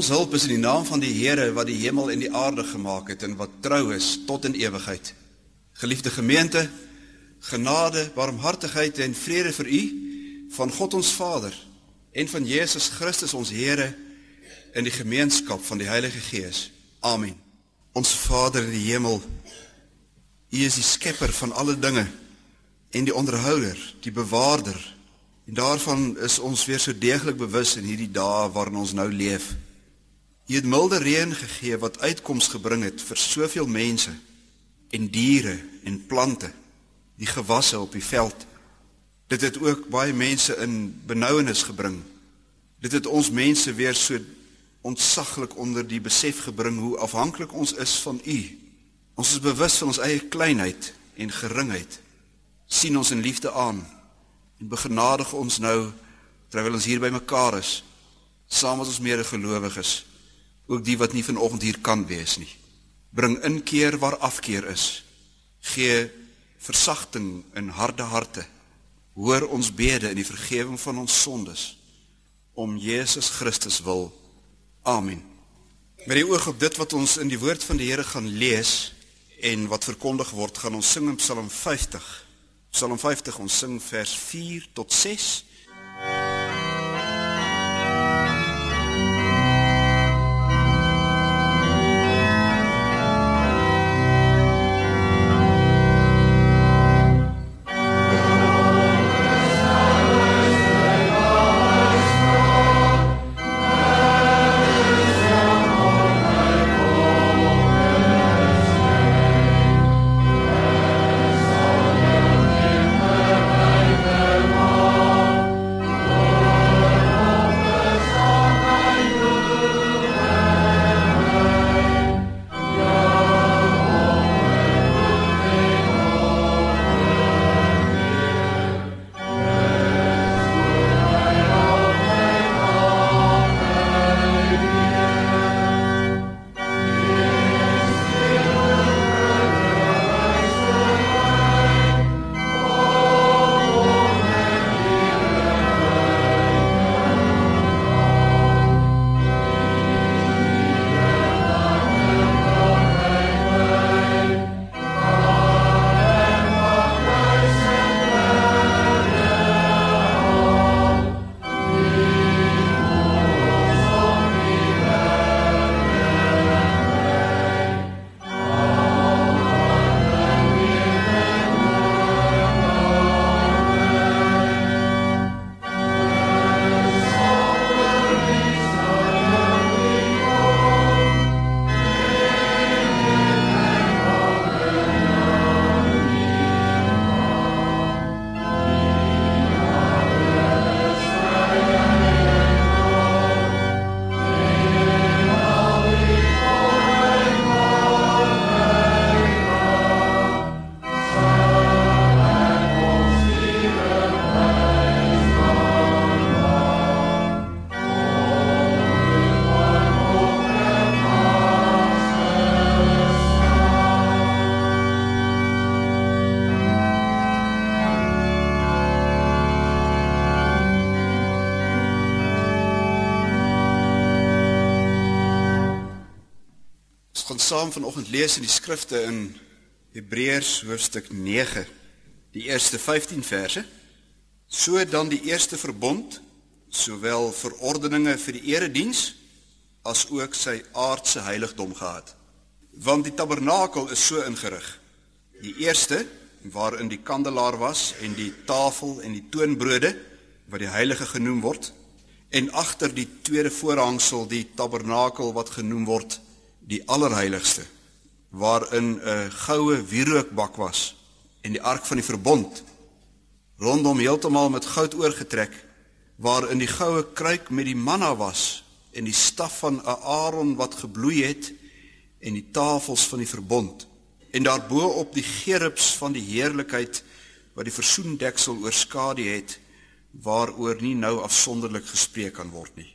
Ons hulp is in die naam van die Here wat die hemel en die aarde gemaak het en wat trou is tot in ewigheid. Geliefde gemeente, genade, barmhartigheid en vrede vir u van God ons Vader en van Jesus Christus ons Here in die gemeenskap van die Heilige Gees. Amen. Ons Vader in die hemel, U is die skepper van alle dinge en die onderhouder, die bewaarder. En daarvan is ons weer so deeglik bewus in hierdie dae waarin ons nou leef. Jy het milde reën gegee wat uitkoms gebring het vir soveel mense en diere en plante, die gewasse op die veld. Dit het ook baie mense in benouenis gebring. Dit het ons mense weer so ontsaglik onder die besef gebring hoe afhanklik ons is van U. Ons is bewus van ons eie kleinheid en geringheid. sien ons in liefde aan en begenadig ons nou terwyl ons hier bymekaar is saam met ons medegelowiges ook die wat nie vanoggend hier kan wees nie. Bring inkeer waar afkeer is. Gee versagting in harde harte. Hoor ons bede in die vergifnis van ons sondes om Jesus Christus wil. Amen. Met die oog op dit wat ons in die woord van die Here gaan lees en wat verkondig word, gaan ons sing in Psalm 50. Psalm 50 ons sing vers 4 tot 6. Saam vanoggend lees in die skrifte in Hebreërs hoofstuk 9, die eerste 15 verse. So dan die eerste verbond, sowel verordeninge vir die erediens as ook sy aardse heiligdom gehad. Want die tabernakel is so ingerig. Die eerste waarin die kandelaar was en die tafel en die toonbrode wat die heilige genoem word en agter die tweede voorhangsel die tabernakel wat genoem word die allerheiligste waarin 'n goue wierookbak was en die ark van die verbond rondom heeltemal met goud oorgetrek waarin die goue kruik met die manna was en die staf van Aaron wat gebloei het en die tafels van die verbond. En daarbo op die gerubs van die heerlikheid wat die versoendeksel oorskadu het waaroor nie nou afsonderlik gespreek kan word nie.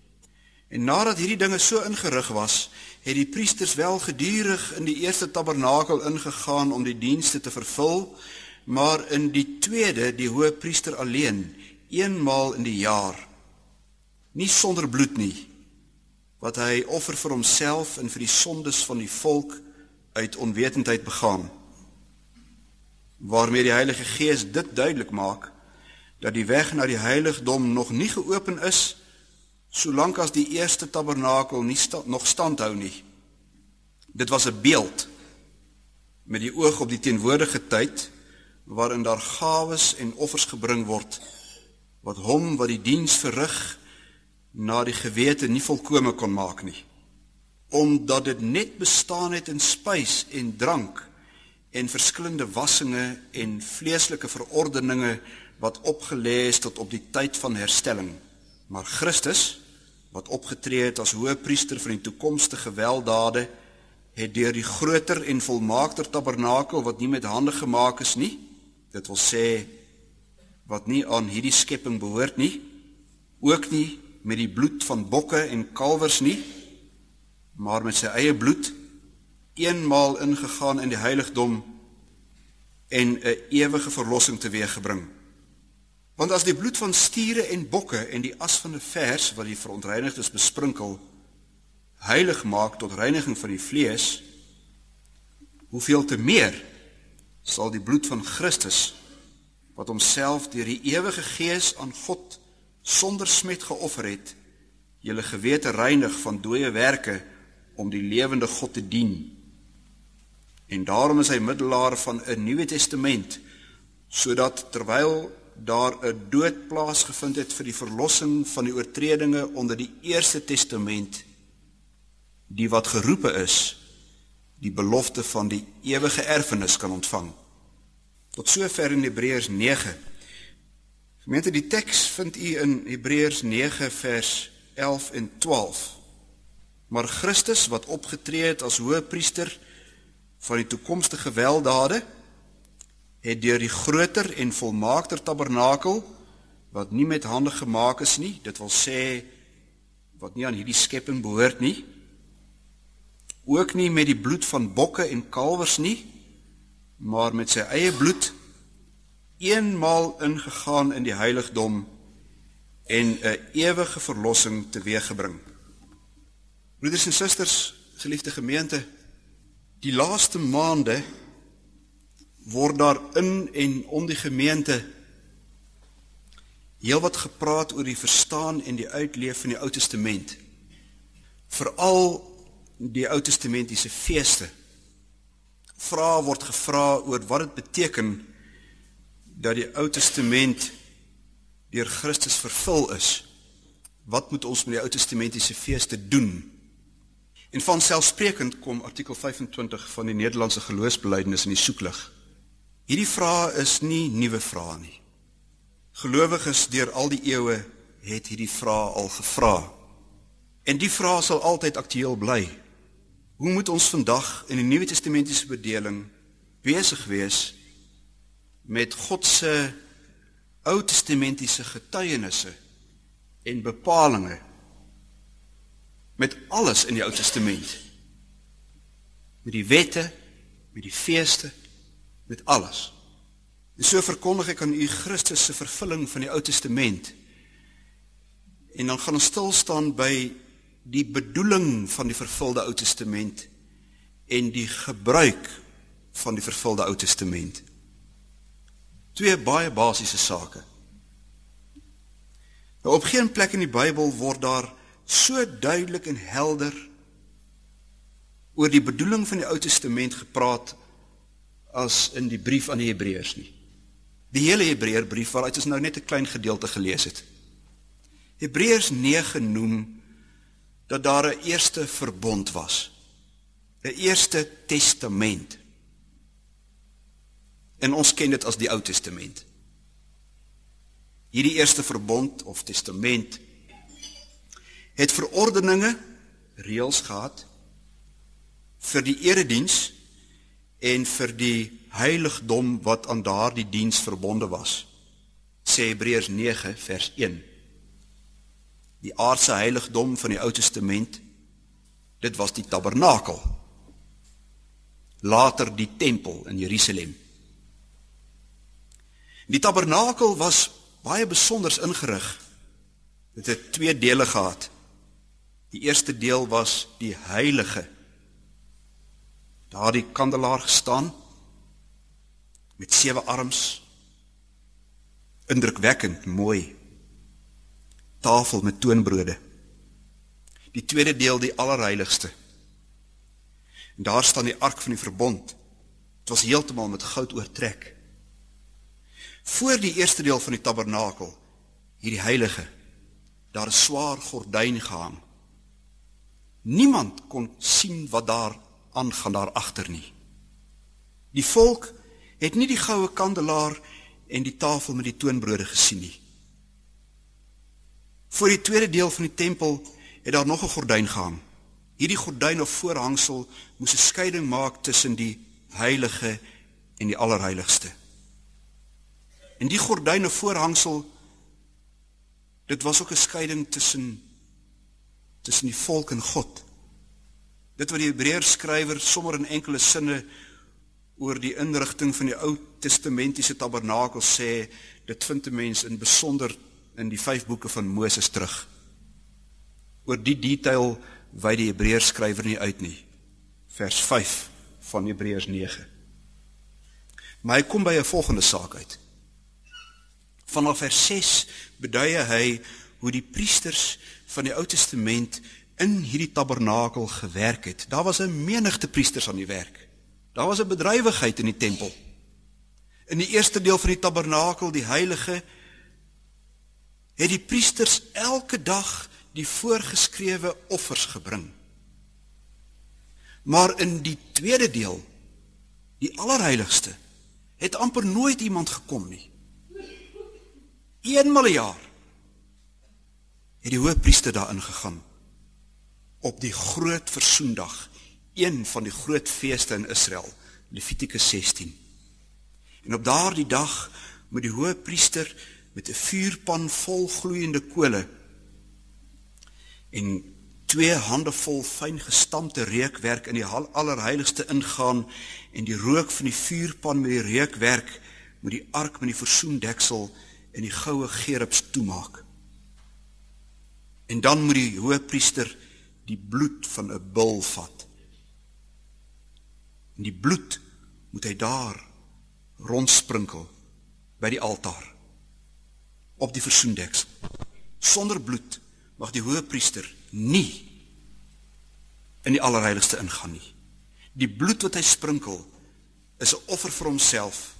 En nadat hierdie dinge so ingerig was het die priesters wel gedurig in die eerste tabernakel ingegaan om die dienste te vervul, maar in die tweede die hoëpriester alleen, eenmaal in die jaar. Nie sonder bloed nie, wat hy offer vir homself en vir die sondes van die volk uit onwetendheid begaan. Waarmee die Heilige Gees dit duidelik maak dat die weg na die heiligdom nog nie geopen is solank as die eerste tabernakel nie sta, nog standhou nie. Dit was 'n beeld met die oog op die teenwoordige tyd waarin daar gawes en offers gebring word wat hom wat die diens verrig na die gewete nie volkome kon maak nie omdat dit net bestaan het in spys en drank en verskillende wassinge en vleeslike verordeninge wat opgelê is tot op die tyd van herstelling maar Christus wat opgetree het as hoëpriester vir die toekomstige weldade het deur die groter en volmaakter tabernakel wat nie met hande gemaak is nie dit wil sê wat nie aan hierdie skepping behoort nie ook nie met die bloed van bokke en kalwers nie maar met sy eie bloed eenmaal ingegaan in die heiligdom en 'n ewige verlossing teweeggebring want as die bloed van stiere en bokke en die as van 'n vers wat die verontreinigdes besprinkel heilig maak tot reiniging van die vlees, hoeveel te meer sal die bloed van Christus wat homself deur die ewige Gees aan God sonder smet geoffer het, julle gewete reinig van dooie werke om die lewende God te dien. En daarom is hy middelaar van 'n Nuwe Testament sodat terwyl daar 'n dood plaasgevind het vir die verlossing van die oortredinge onder die Eerste Testament die wat geroepe is die belofte van die ewige erfenis kan ontvang. Tot sover in Hebreërs 9. Gemeente die teks vind u in Hebreërs 9 vers 11 en 12. Maar Christus wat opgetree het as hoëpriester van die toekomstige weldade het deur die groter en volmaakter tabernakel wat nie met hande gemaak is nie, dit wil sê wat nie aan hierdie skepping behoort nie, ook nie met die bloed van bokke en kalwers nie, maar met sy eie bloed eenmaal ingegaan in die heiligdom en 'n ewige verlossing teweeggebring. Broeders en susters, geliefde gemeente, die laaste maande word daar in en om die gemeente heelwat gepraat oor die verstaan en die uitleef van die Ou Testament. Veral die Ou Testamentiese feeste. Vra word gevra oor wat dit beteken dat die Ou Testament deur Christus vervul is. Wat moet ons met die Ou Testamentiese feeste doen? En van selfsprekend kom artikel 25 van die Nederlandse geloofsbelijdenis in die soeklig. Hierdie vrae is nie nuwe vrae nie. Gelowiges deur al die eeue het hierdie vrae al gevra. En die vrae sal altyd aktueel bly. Hoe moet ons vandag in die Nuwe Testamentiese bedeling besig wees met God se Ou Testamentiese getuienisse en bepalinge met alles in die Ou Testament? Met die wette, met die feeste, met alles. En so verkondig ek aan u Christus se vervulling van die Ou Testament. En dan gaan ons stil staan by die bedoeling van die vervulde Ou Testament en die gebruik van die vervulde Ou Testament. Twee baie basiese sake. Nou op geen plek in die Bybel word daar so duidelik en helder oor die bedoeling van die Ou Testament gepraat as in die brief aan die Hebreërs nie. Die hele Hebreërbrief waaruit ons nou net 'n klein gedeelte gelees het. Hebreërs 9 noem dat daar 'n eerste verbond was. 'n Eerste testament. En ons ken dit as die Ou Testament. Hierdie eerste verbond of testament het verordeninge, reëls gehad vir die erediens en vir die heiligdom wat aan daardie diens verbonde was. Sê Hebreërs 9 vers 1 die aardse heiligdom van die Ou Testament. Dit was die tabernakel. Later die tempel in Jerusalem. Die tabernakel was baie besonders ingerig. Dit het twee dele gehad. Die eerste deel was die heilige. Daar die kandelaar gestaan met sewe arms. Indrukwekkend mooi. Tafel met toonbrode. Die tweede deel die allerheiligste. En daar staan die ark van die verbond. Dit was heeltemal met goud oortrek. Voor die eerste deel van die tabernakel, hierdie heilige, daar 'n swaar gordyn gehang. Niemand kon sien wat daar aangaan daar agter nie. Die volk het nie die goue kandelaar en die tafel met die toonbrode gesien nie. Voor die tweede deel van die tempel het daar nog 'n gordyn gehang. Hierdie gordyn of voorhangsel moes 'n skeiding maak tussen die heilige en die allerheiligste. En die gordyn of voorhangsel dit was ook 'n skeiding tussen tussen die volk en God. Dit wat die Hebreërs skrywer sommer in enkele sinne oor die inrigting van die Ou Testamentiese tabernakel sê, dit vind 'n mens in besonder in die 5 boeke van Moses terug. Oor die detail wy die Hebreërs skrywer nie uit nie. Vers 5 van Hebreërs 9. Maar hy kom by 'n volgende saak uit. Vanaf vers 6 beduie hy hoe die priesters van die Ou Testament in hierdie tabernakel gewerk het. Daar was 'n menigte priesters aan die werk. Daar was 'n bedrywigheid in die tempel. In die eerste deel van die tabernakel, die heilige, het die priesters elke dag die voorgeskrewe offers gebring. Maar in die tweede deel, die allerheiligste, het amper nooit iemand gekom nie. Eenmal 'n jaar het die hoofpriester daarin gegaan op die groot versoendag een van die groot feeste in Israel, Levitikus 16. En op daardie dag moet die hoë priester met 'n vuurpan vol gloeiende kole en twee hande vol fyn gestampte reukwerk in die allerheiligste ingaan en die rook van die vuurpan met die reukwerk moet die ark met die versoendeksel en die goue gerubs toemaak. En dan moet die hoë priester die bloed van 'n bul vat En die bloed moet hy daar rondsprinkel by die altaar op die versoendeksel. Sonder bloed mag die hoëpriester nie in die allerheiligste ingaan nie. Die bloed wat hy sprinkel is 'n offer vir homself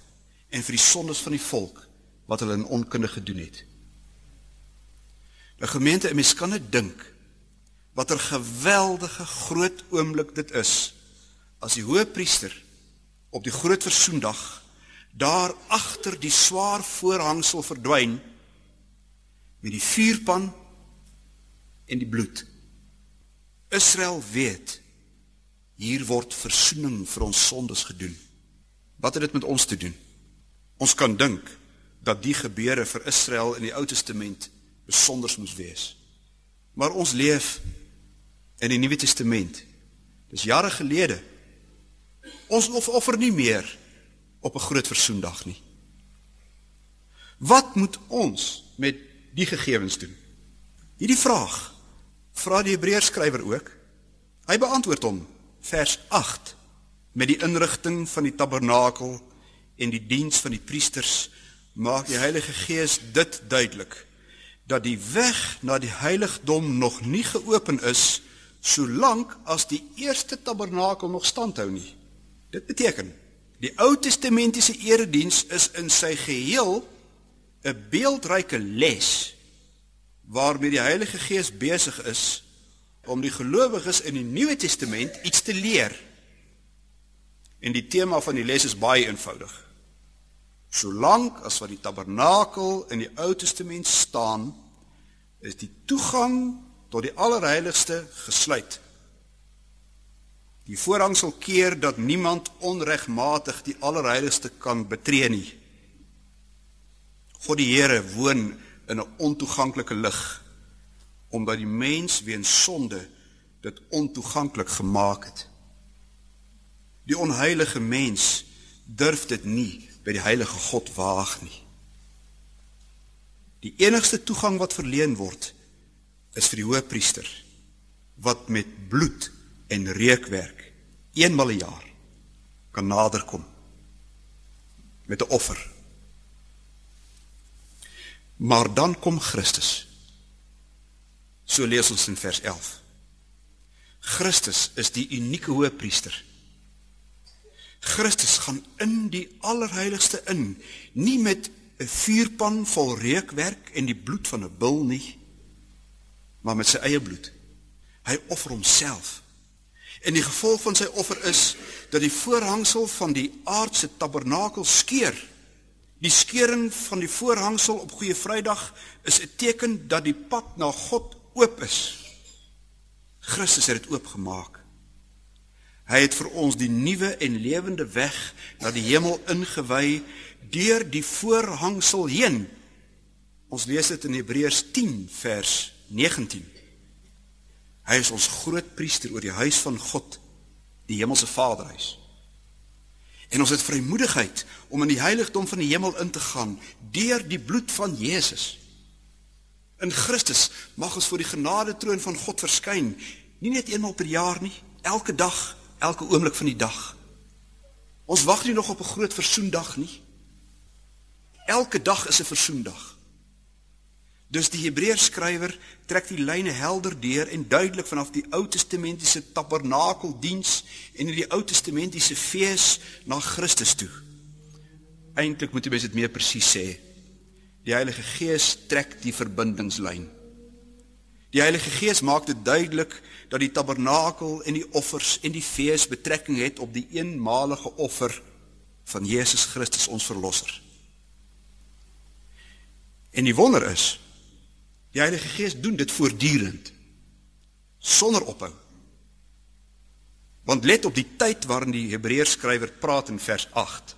en vir die sondes van die volk wat hulle in onkunde gedoen het. Die gemeente, mens kan dit dink watter geweldige groot oomblik dit is as die hoëpriester op die groot versoendag daar agter die swaar voorhangsel verdwyn met die vuurpan en die bloed. Israel weet hier word versoening vir ons sondes gedoen. Wat het dit met ons te doen? Ons kan dink dat die gebeure vir Israel in die Ou Testament besonder moes wees. Maar ons leef in die Nuwe Testament. Dis jare gelede Ons offer nie meer op 'n groot versoendag nie. Wat moet ons met die gegevens doen? Hierdie vraag vra die Hebreërs skrywer ook. Hy beantwoord hom vers 8 met die inrigting van die tabernakel en die diens van die priesters maak die Heilige Gees dit duidelik dat die weg na die heiligdom nog nie geopen is solank as die eerste tabernakel nog standhou nie. Dit beteken die Ou Testamentiese erediens is in sy geheel 'n beeldryke les waarmee die Heilige Gees besig is om die gelowiges in die Nuwe Testament iets te leer. En die tema van die les is baie eenvoudig. Solank as wat die tabernakel in die Ou Testament staan, is die toegang tot die allerheiligste gesluit. Die voorhangsel keer dat niemand onregmatig die allerheiligste kan betree nie. God die Here woon in 'n ontoeganklike lig omdat die mens weens sonde dit ontoeganklik gemaak het. Die onheilige mens durf dit nie by die heilige God waag nie. Die enigste toegang wat verleen word is vir die hoëpriester wat met bloed en reukwerk eenmal 'n jaar kan naderkom met 'n offer. Maar dan kom Christus. So lees ons in vers 11. Christus is die unieke hoëpriester. Christus gaan in die allerheiligste in, nie met 'n vuurpan vol reukwerk en die bloed van 'n bul nie, maar met sy eie bloed. Hy offer homself. En die gevolg van sy offer is dat die voorhangsel van die aardse tabernakel skeur. Die skeuring van die voorhangsel op Goeie Vrydag is 'n teken dat die pad na God oop is. Christus het dit oopgemaak. Hy het vir ons die nuwe en lewende weg na die hemel ingewy deur die voorhangsel heen. Ons lees dit in Hebreërs 10 vers 19. Hy is ons groot priester oor die huis van God, die hemelse Vaderhuis. En ons het vrymoedigheid om in die heiligdom van die hemel in te gaan deur die bloed van Jesus. In Christus mag ons voor die genade troon van God verskyn, nie net eenmal per jaar nie, elke dag, elke oomblik van die dag. Ons wag nie nog op 'n groot versoendag nie. Elke dag is 'n versoendag. Dus die Hebreërs skrywer trek die lyne helder deur en duidelik vanaf die Ou Testamentiese tabernakeldiens en in die Ou Testamentiese fees na Christus toe. Eintlik moet jy mens dit meer presies sê. Die Heilige Gees trek die verbindingslyn. Die Heilige Gees maak dit duidelik dat die tabernakel en die offers en die fees betrekking het op die eenmalige offer van Jesus Christus ons verlosser. En die wonder is Die Heilige Gees doen dit voortdurend sonder ophou. Want let op die tyd waarin die Hebreërs skrywer praat in vers 8.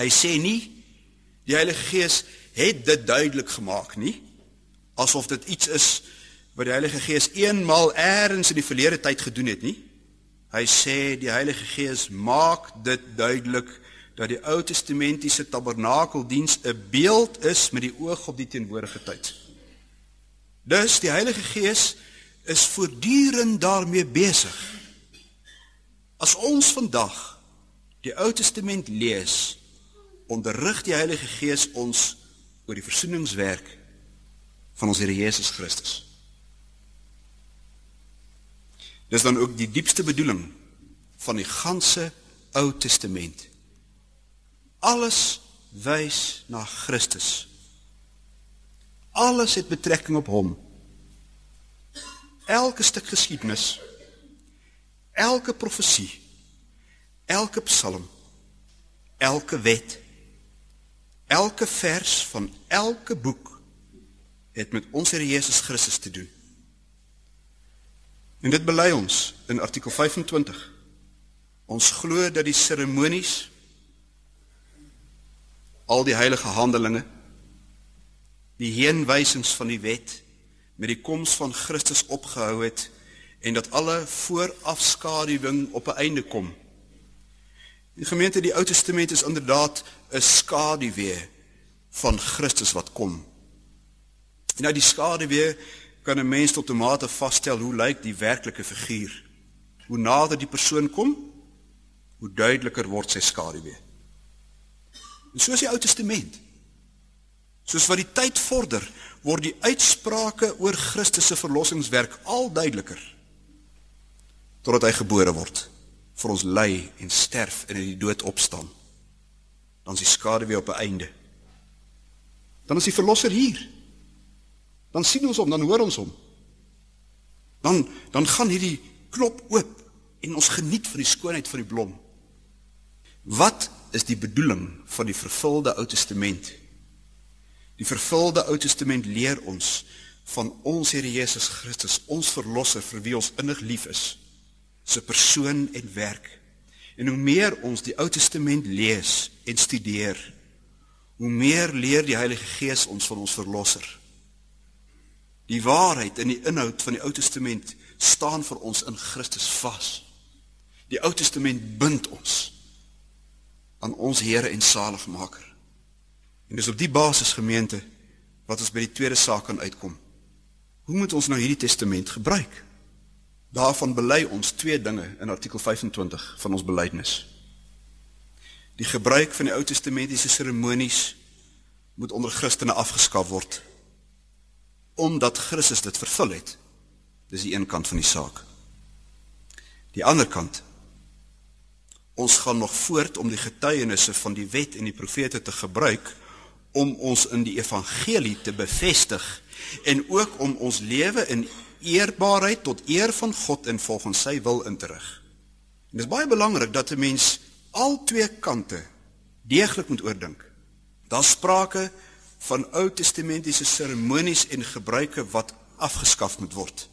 Hy sê nie die Heilige Gees het dit duidelik gemaak nie asof dit iets is wat die Heilige Gees eenmal eers in die verlede tyd gedoen het nie. Hy sê die Heilige Gees maak dit duidelik dat die Ou Testamentiese tabernakeldiens 'n beeld is met die oog op die teenwoordige tyd. Dus die Heilige Gees is voortdurend daarmee besig. As ons vandag die Ou Testament lees, onderrig die Heilige Gees ons oor die versoeningswerk van ons Here Jesus Christus. Dis dan ook die diepste bedoeling van die ganse Ou Testament. Alles wys na Christus. Alles het betrekking op hom. Elke stuk geskiedenis, elke profesie, elke psalm, elke wet, elke vers van elke boek het met ons Here Jesus Christus te doen. En dit bely ons in artikel 25. Ons glo dat die seremonies al die heilige handelinge die heenwysings van die wet met die koms van Christus opgehou het en dat alle voorafskaduwing op 'n einde kom. Die gemeente die Ou Testament is inderdaad 'n skaduwee van Christus wat kom. En nou die skaduwee kan 'n mens tot 'n mate vasstel hoe lyk die werklike figuur. Hoe nader die persoon kom, hoe duideliker word sy skaduwee. En so is die Ou Testament. Soos wat die tyd vorder, word die uitsprake oor Christus se verlossingswerk al duideliker. Totdat hy gebore word, vir ons ly en sterf en uit die dood opstaan. Dan is die skade weer op 'n einde. Dan is die verlosser hier. Dan sien ons hom, dan hoor ons hom. Dan dan gaan hierdie knop oop en ons geniet van die skoonheid van die blom. Wat is die bedoeling van die vervulde Ou Testament? Die vervulde Ou Testament leer ons van ons Here Jesus Christus, ons verlosser vir wie ons innig lief is, se persoon en werk. En hoe meer ons die Ou Testament lees en studeer, hoe meer leer die Heilige Gees ons van ons verlosser. Die waarheid in die inhoud van die Ou Testament staan vir ons in Christus vas. Die Ou Testament bind ons aan ons Here en Saligmaker. En dis op die basis gemeente wat ons by die tweede saak kan uitkom. Hoe moet ons nou hierdie testament gebruik? Daarvan bely ons twee dinge in artikel 25 van ons belydenis. Die gebruik van die Ou Testamentiese seremonies moet onder Christene afgeskaf word omdat Christus dit vervul het. Dis die een kant van die saak. Die ander kant ons gaan nog voort om die getuienisse van die wet en die profete te gebruik om ons in die evangelie te bevestig en ook om ons lewe in eerbaarheid tot eer van God en volgens sy wil in te rig. Dit is baie belangrik dat 'n mens al twee kante deeglik moet oordink. Daar's sprake van Ou Testamentiese seremonies en gebruike wat afgeskaf moet word.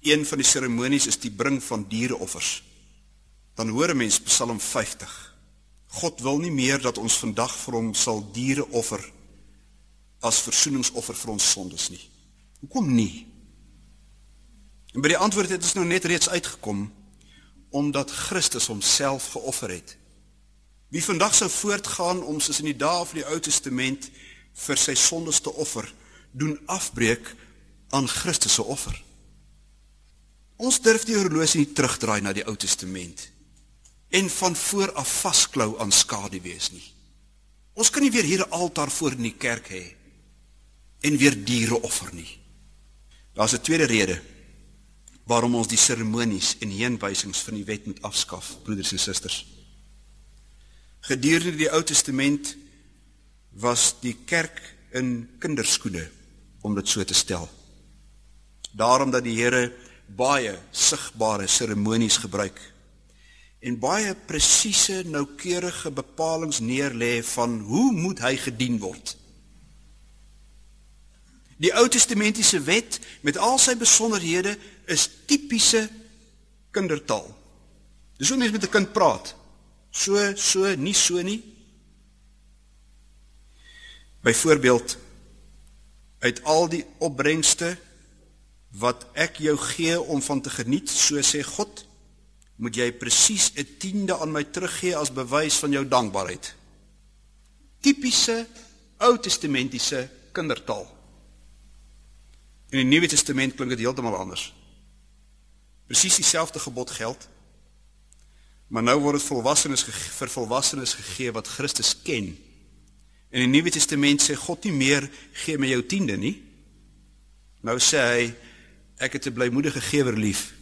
Een van die seremonies is die bring van diereoffers. Dan hoor 'n mens Psalm 50. God wil nie meer dat ons vandag vir hom sal diere offer as versoeningsoffer vir ons sondes nie. Hoekom nie? En by die antwoord het ons nou net reeds uitgekom omdat Christus homself geoffer het. Wie vandag sou voortgaan om soos in die dae van die Ou Testament vir sy sondes te offer, doen afbreek aan Christus se offer. Ons durf die horlosie nie terugdraai na die Ou Testament en van voor af vasklou aan skadu wees nie. Ons kan nie weer hier 'n altaar voor in die kerk hê en weer diere offer nie. Daar's 'n tweede rede waarom ons die seremonies en heenwysings van die wet moet afskaf, broeders en susters. Gedurende die Ou Testament was die kerk in kinderskoene om dit so te stel. Daarom dat die Here baie sigbare seremonies gebruik en baie presiese noukeurige bepalinge neerlê van hoe moet hy gedien word. Die Ou Testamentiese wet met al sy besonderhede is tipiese kindertaal. Dis hoe mense met 'n kind praat. So, so, nie so nie. Byvoorbeeld uit al die opbrengste wat ek jou gee om van te geniet, so sê God, moet jy presies 'n tiende aan my teruggee as bewys van jou dankbaarheid. Tipiese Ou Testamentiese kindertaal. In die Nuwe Testament klink dit heeltemal anders. Presies dieselfde gebod geld. Maar nou word dit volwassenes vir volwassenes gegee wat Christus ken. In die Nuwe Testament sê God nie meer gee my jou tiende nie. Nou sê hy ek het 'n blymoedige gewer lief.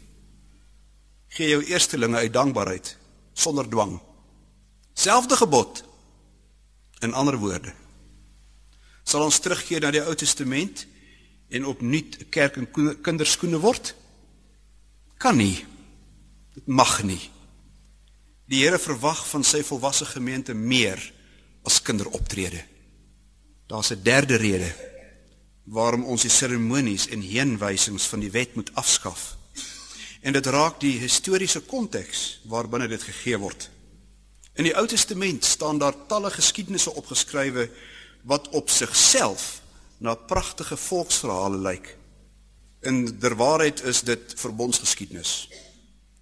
Gee jou eerstelinge uit dankbaarheid sonder dwang. Selfde gebod in ander woorde. Sal ons terugkeer na die Ou Testament en opnuut 'n kerk en kinderskoene word? Kan nie. Dit mag nie. Die Here verwag van sy volwasse gemeente meer as kinderoptrede. Daar's 'n derde rede waarom ons die seremonies en heenwysings van die wet moet afskaf. En dit raak die historiese konteks waarbinne dit gegee word. In die Ou Testament staan daar talle geskiedenisse opgeskrywe wat op sigself na pragtige volksverhale lyk. In der waarheid is dit verbondsgeskiedenis.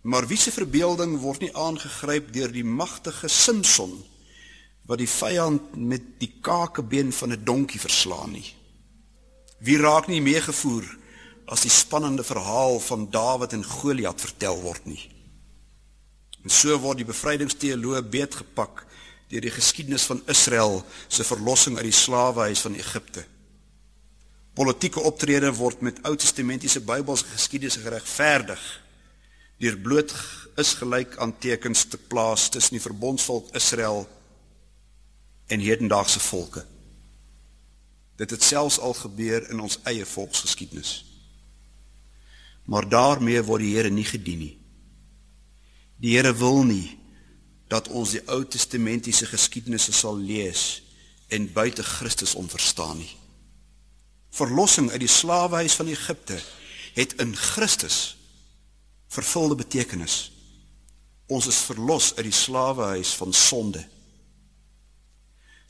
Maar wie se verbeelding word nie aangegryp deur die magtige Samson wat die vyand met die kakebeen van 'n donkie verslaan nie. Wie raak nie meegevoer as die spannende verhaal van Dawid en Goliat vertel word nie. En so word die bevrydingsteoloog beetgepak deur die geskiedenis van Israel se verlossing uit die slawehuis van Egipte. Politieke optrede word met Ou Testamentiese Bybelse geskiedenisse geregverdig deur bloot is gelyk aan tekens te plaas tussen die verbondsvolk Israel en hedendaagse volke. Dit het selfs al gebeur in ons eie volksgeskiedenis. Maar daarmee word die Here nie gedien nie. Die Here wil nie dat ons die Ou Testamentiese geskiedenisse sal lees en buite Christus onverstaan nie verlossing uit die slawehuis van Egipte het in Christus vervulde betekenis. Ons is verlos uit die slawehuis van sonde.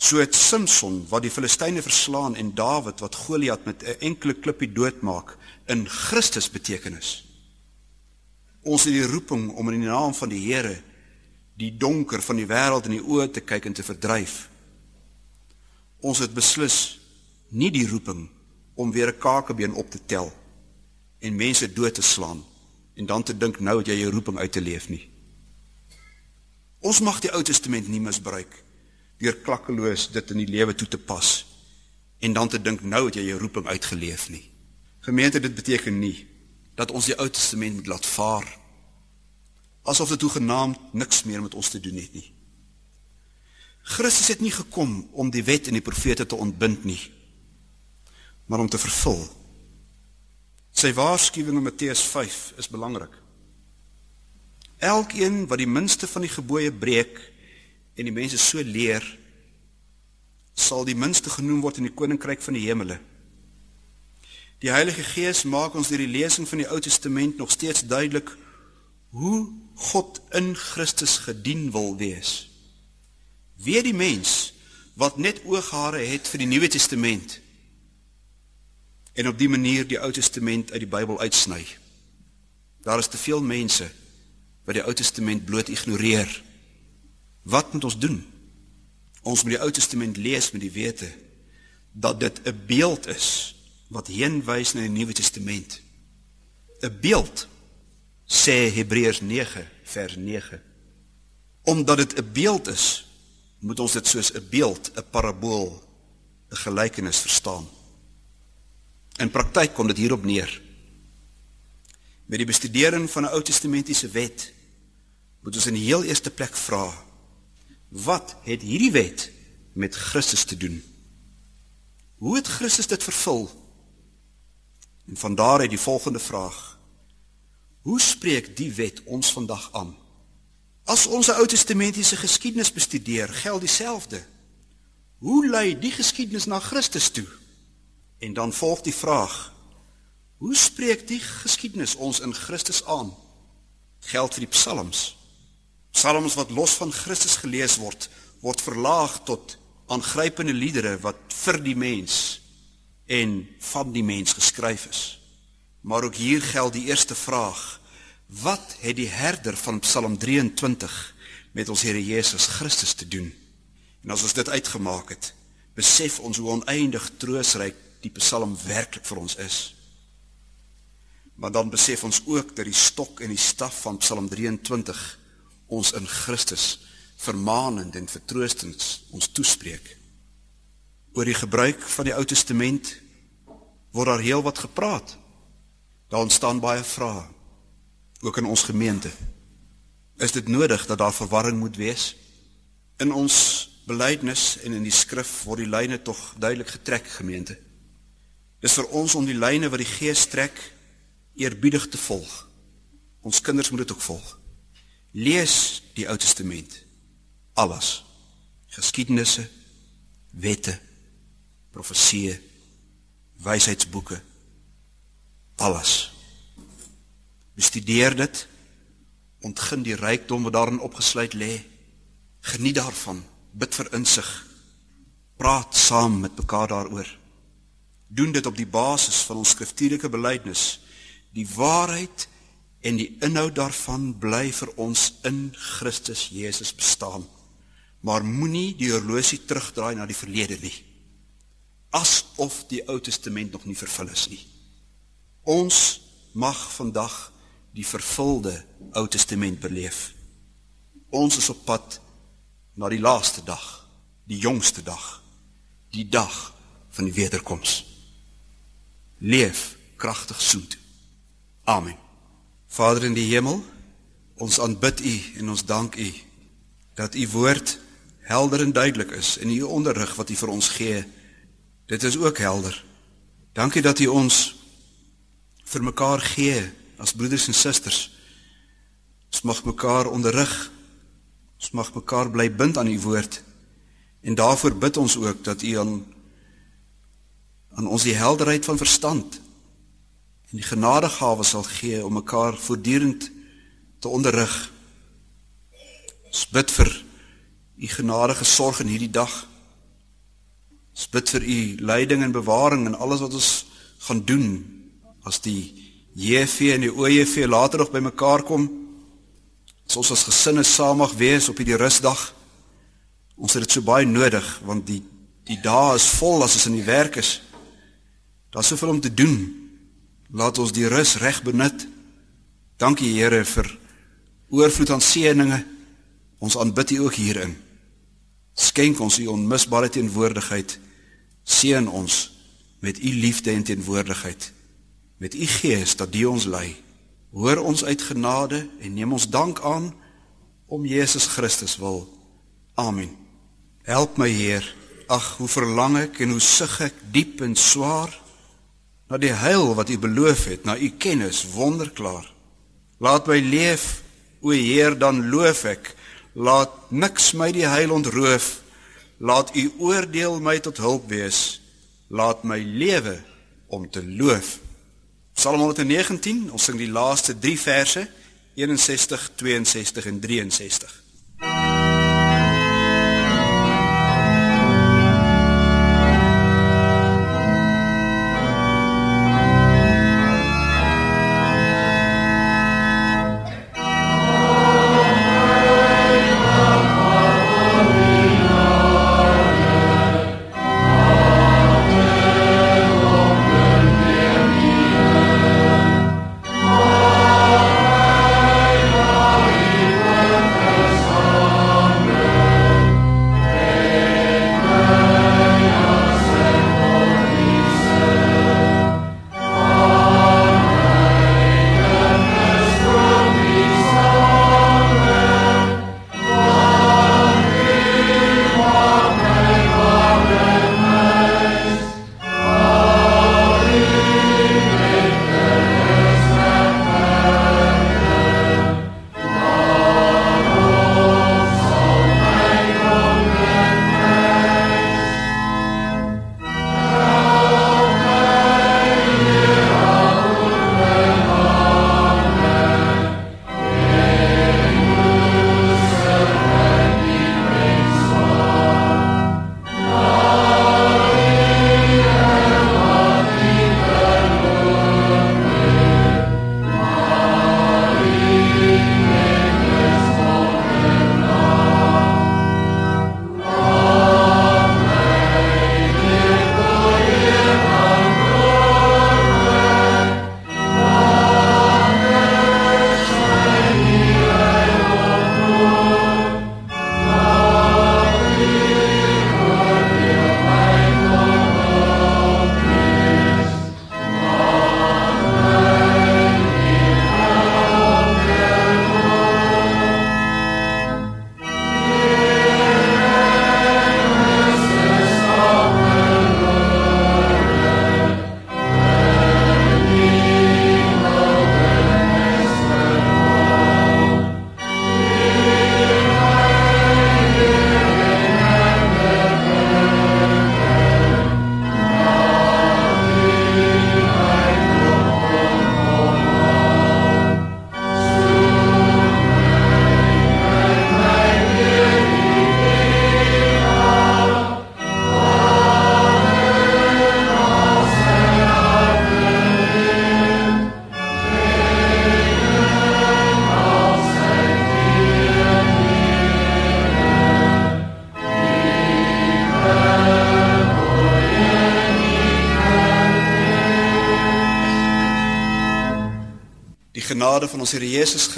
So het Samson wat die Filistyne verslaan en Dawid wat Goliat met 'n enkele klippie doodmaak in Christus betekenis. Ons het die roeping om in die naam van die Here die donker van die wêreld in die oë te kyk en te verdryf. Ons het beslis nie die roeping om weer 'n kakebeen op te tel en mense dood te slaan en dan te dink nou het jy jou roeping uit te leef nie. Ons mag die Ou Testament nie misbruik deur klakkeloos dit in die lewe toe te pas en dan te dink nou het jy jou roeping uitgeleef nie. Gemeente, dit beteken nie dat ons die Ou Testament moet laat vaar asof dit hoegenaamd niks meer met ons te doen het nie. Christus het nie gekom om die wet en die profete te ontbind nie, maar om te vervul. Sy waarskuwing in Matteus 5 is belangrik. Elkeen wat die minste van die gebooie breek en die mense so leer, sal die minste genoem word in die koninkryk van die hemele. Die Heilige Gees maak ons deur die lesing van die Ou Testament nog steeds duidelik hoe God in Christus gedien wil wees. Wie die mens wat net ooghare het vir die Nuwe Testament en op die manier die Ou Testament uit die Bybel uitsny. Daar is te veel mense wat die Ou Testament bloot ignoreer. Wat moet ons doen? Ons moet die Ou Testament lees met die wete dat dit 'n beeld is wat heenwys na die Nuwe Testament. 'n Beeld sê Hebreërs 9 vers 9. Omdat dit 'n beeld is, moet ons dit soos 'n beeld, 'n parabool, 'n gelykenis verstaan. In praktyk kom dit hierop neer. Met die bestudering van 'n Ou Testamentiese wet moet ons in die heel eerste plek vra: Wat het hierdie wet met Christus te doen? Hoe het Christus dit vervul? En van daar uit die volgende vraag: Hoe spreek die wet ons vandag aan? As ons die Ou Testamentiese geskiedenis bestudeer, geld dieselfde. Hoe lei die geskiedenis na Christus toe? En dan volg die vraag: Hoe spreek die geskiedenis ons in Christus aan? Geld vir die psalms. Psalms wat los van Christus gelees word, word verlaag tot aangrypende liedere wat vir die mens en van die mens geskryf is. Maar ook hier geld die eerste vraag: Wat het die herder van Psalm 23 met ons Here Jesus Christus te doen? En as ons dit uitgemaak het, besef ons hoe oneindig troosryk die Psalm werklik vir ons is. Maar dan besef ons ook dat die stok en die staf van Psalm 23 ons in Christus vermaanend en vertroostend ons toespreek. Oor die gebruik van die Ou Testament word daar heelwat gepraat. Daar ontstaan baie vrae ook in ons gemeente. Is dit nodig dat daar verwarring moet wees? In ons belydenis en in die skrif word die lyne tog duidelik getrek gemeente. Dis vir ons om die lyne wat die Gees trek eerbiedig te volg. Ons kinders moet dit ook volg. Lees die Ou Testament. Alles. Geskiedenisse, wette, profesieë, wysheidsboeke alles. Bestudeer dit. Ontgin die rykdom wat daarin opgesluit lê. Geniet daarvan. Bid vir insig. Praat saam met mekaar daaroor. Doen dit op die basis van ons skriftuurlike belydenis. Die waarheid en die inhoud daarvan bly vir ons in Christus Jesus bestaan. Maar moenie die horlosie terugdraai na die verlede nie. Asof die Ou Testament nog nie vervul is nie. Ons mag vandag die vervulde Ou Testament beleef. Ons is op pad na die laaste dag, die jongste dag, die dag van die wederkoms. Leef kragtig soet. Amen. Vader in die hemel, ons aanbid U en ons dank U dat U woord helder en duidelik is en U onderrig wat U vir ons gee. Dit is ook helder. Dankie dat U ons vir mekaar gee as broeders en susters. Ons mag mekaar onderrig. Ons mag mekaar bly bind aan u woord. En daarvoor bid ons ook dat u aan aan ons die helderheid van verstand en die genadegawe sal gee om mekaar voortdurend te onderrig. Ons bid vir u genadige sorg in hierdie dag. Ons bid vir u leiding en bewaring in alles wat ons gaan doen as die JV en die OJV later nog bymekaar kom, as ons as gesinne saam mag wees op hierdie rusdag. Ons het dit so baie nodig want die die dae is vol as ons in die werk is. Daar's soveel om te doen. Laat ons die rus reg benut Dankie Here vir oorvloed aan seëninge. Ons aanbid U ook hierin. Skenk ons U onmisbare teenwoordigheid. Seën ons met U liefde en teenwoordigheid. Met U Gees dat die ons lei. Hoor ons uit genade en neem ons dank aan om Jesus Christus wil. Amen. Help my Heer. Ag, hoe verlang ek en hoe sug ek diep en swaar na die heil wat U beloof het, na U kennis wonderklaar. Laat my leef, o Heer, dan loof ek. Laat niks my die heil ontroof. Laat U oordeel my tot hulp wees. Laat my lewe om te loof. Psalm 119, ons sing die laaste 3 verse, 61, 62 en 63.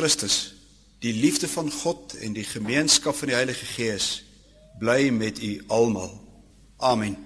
Christus, die liefde van God en die gemeenskap van die Heilige Gees bly met u almal. Amen.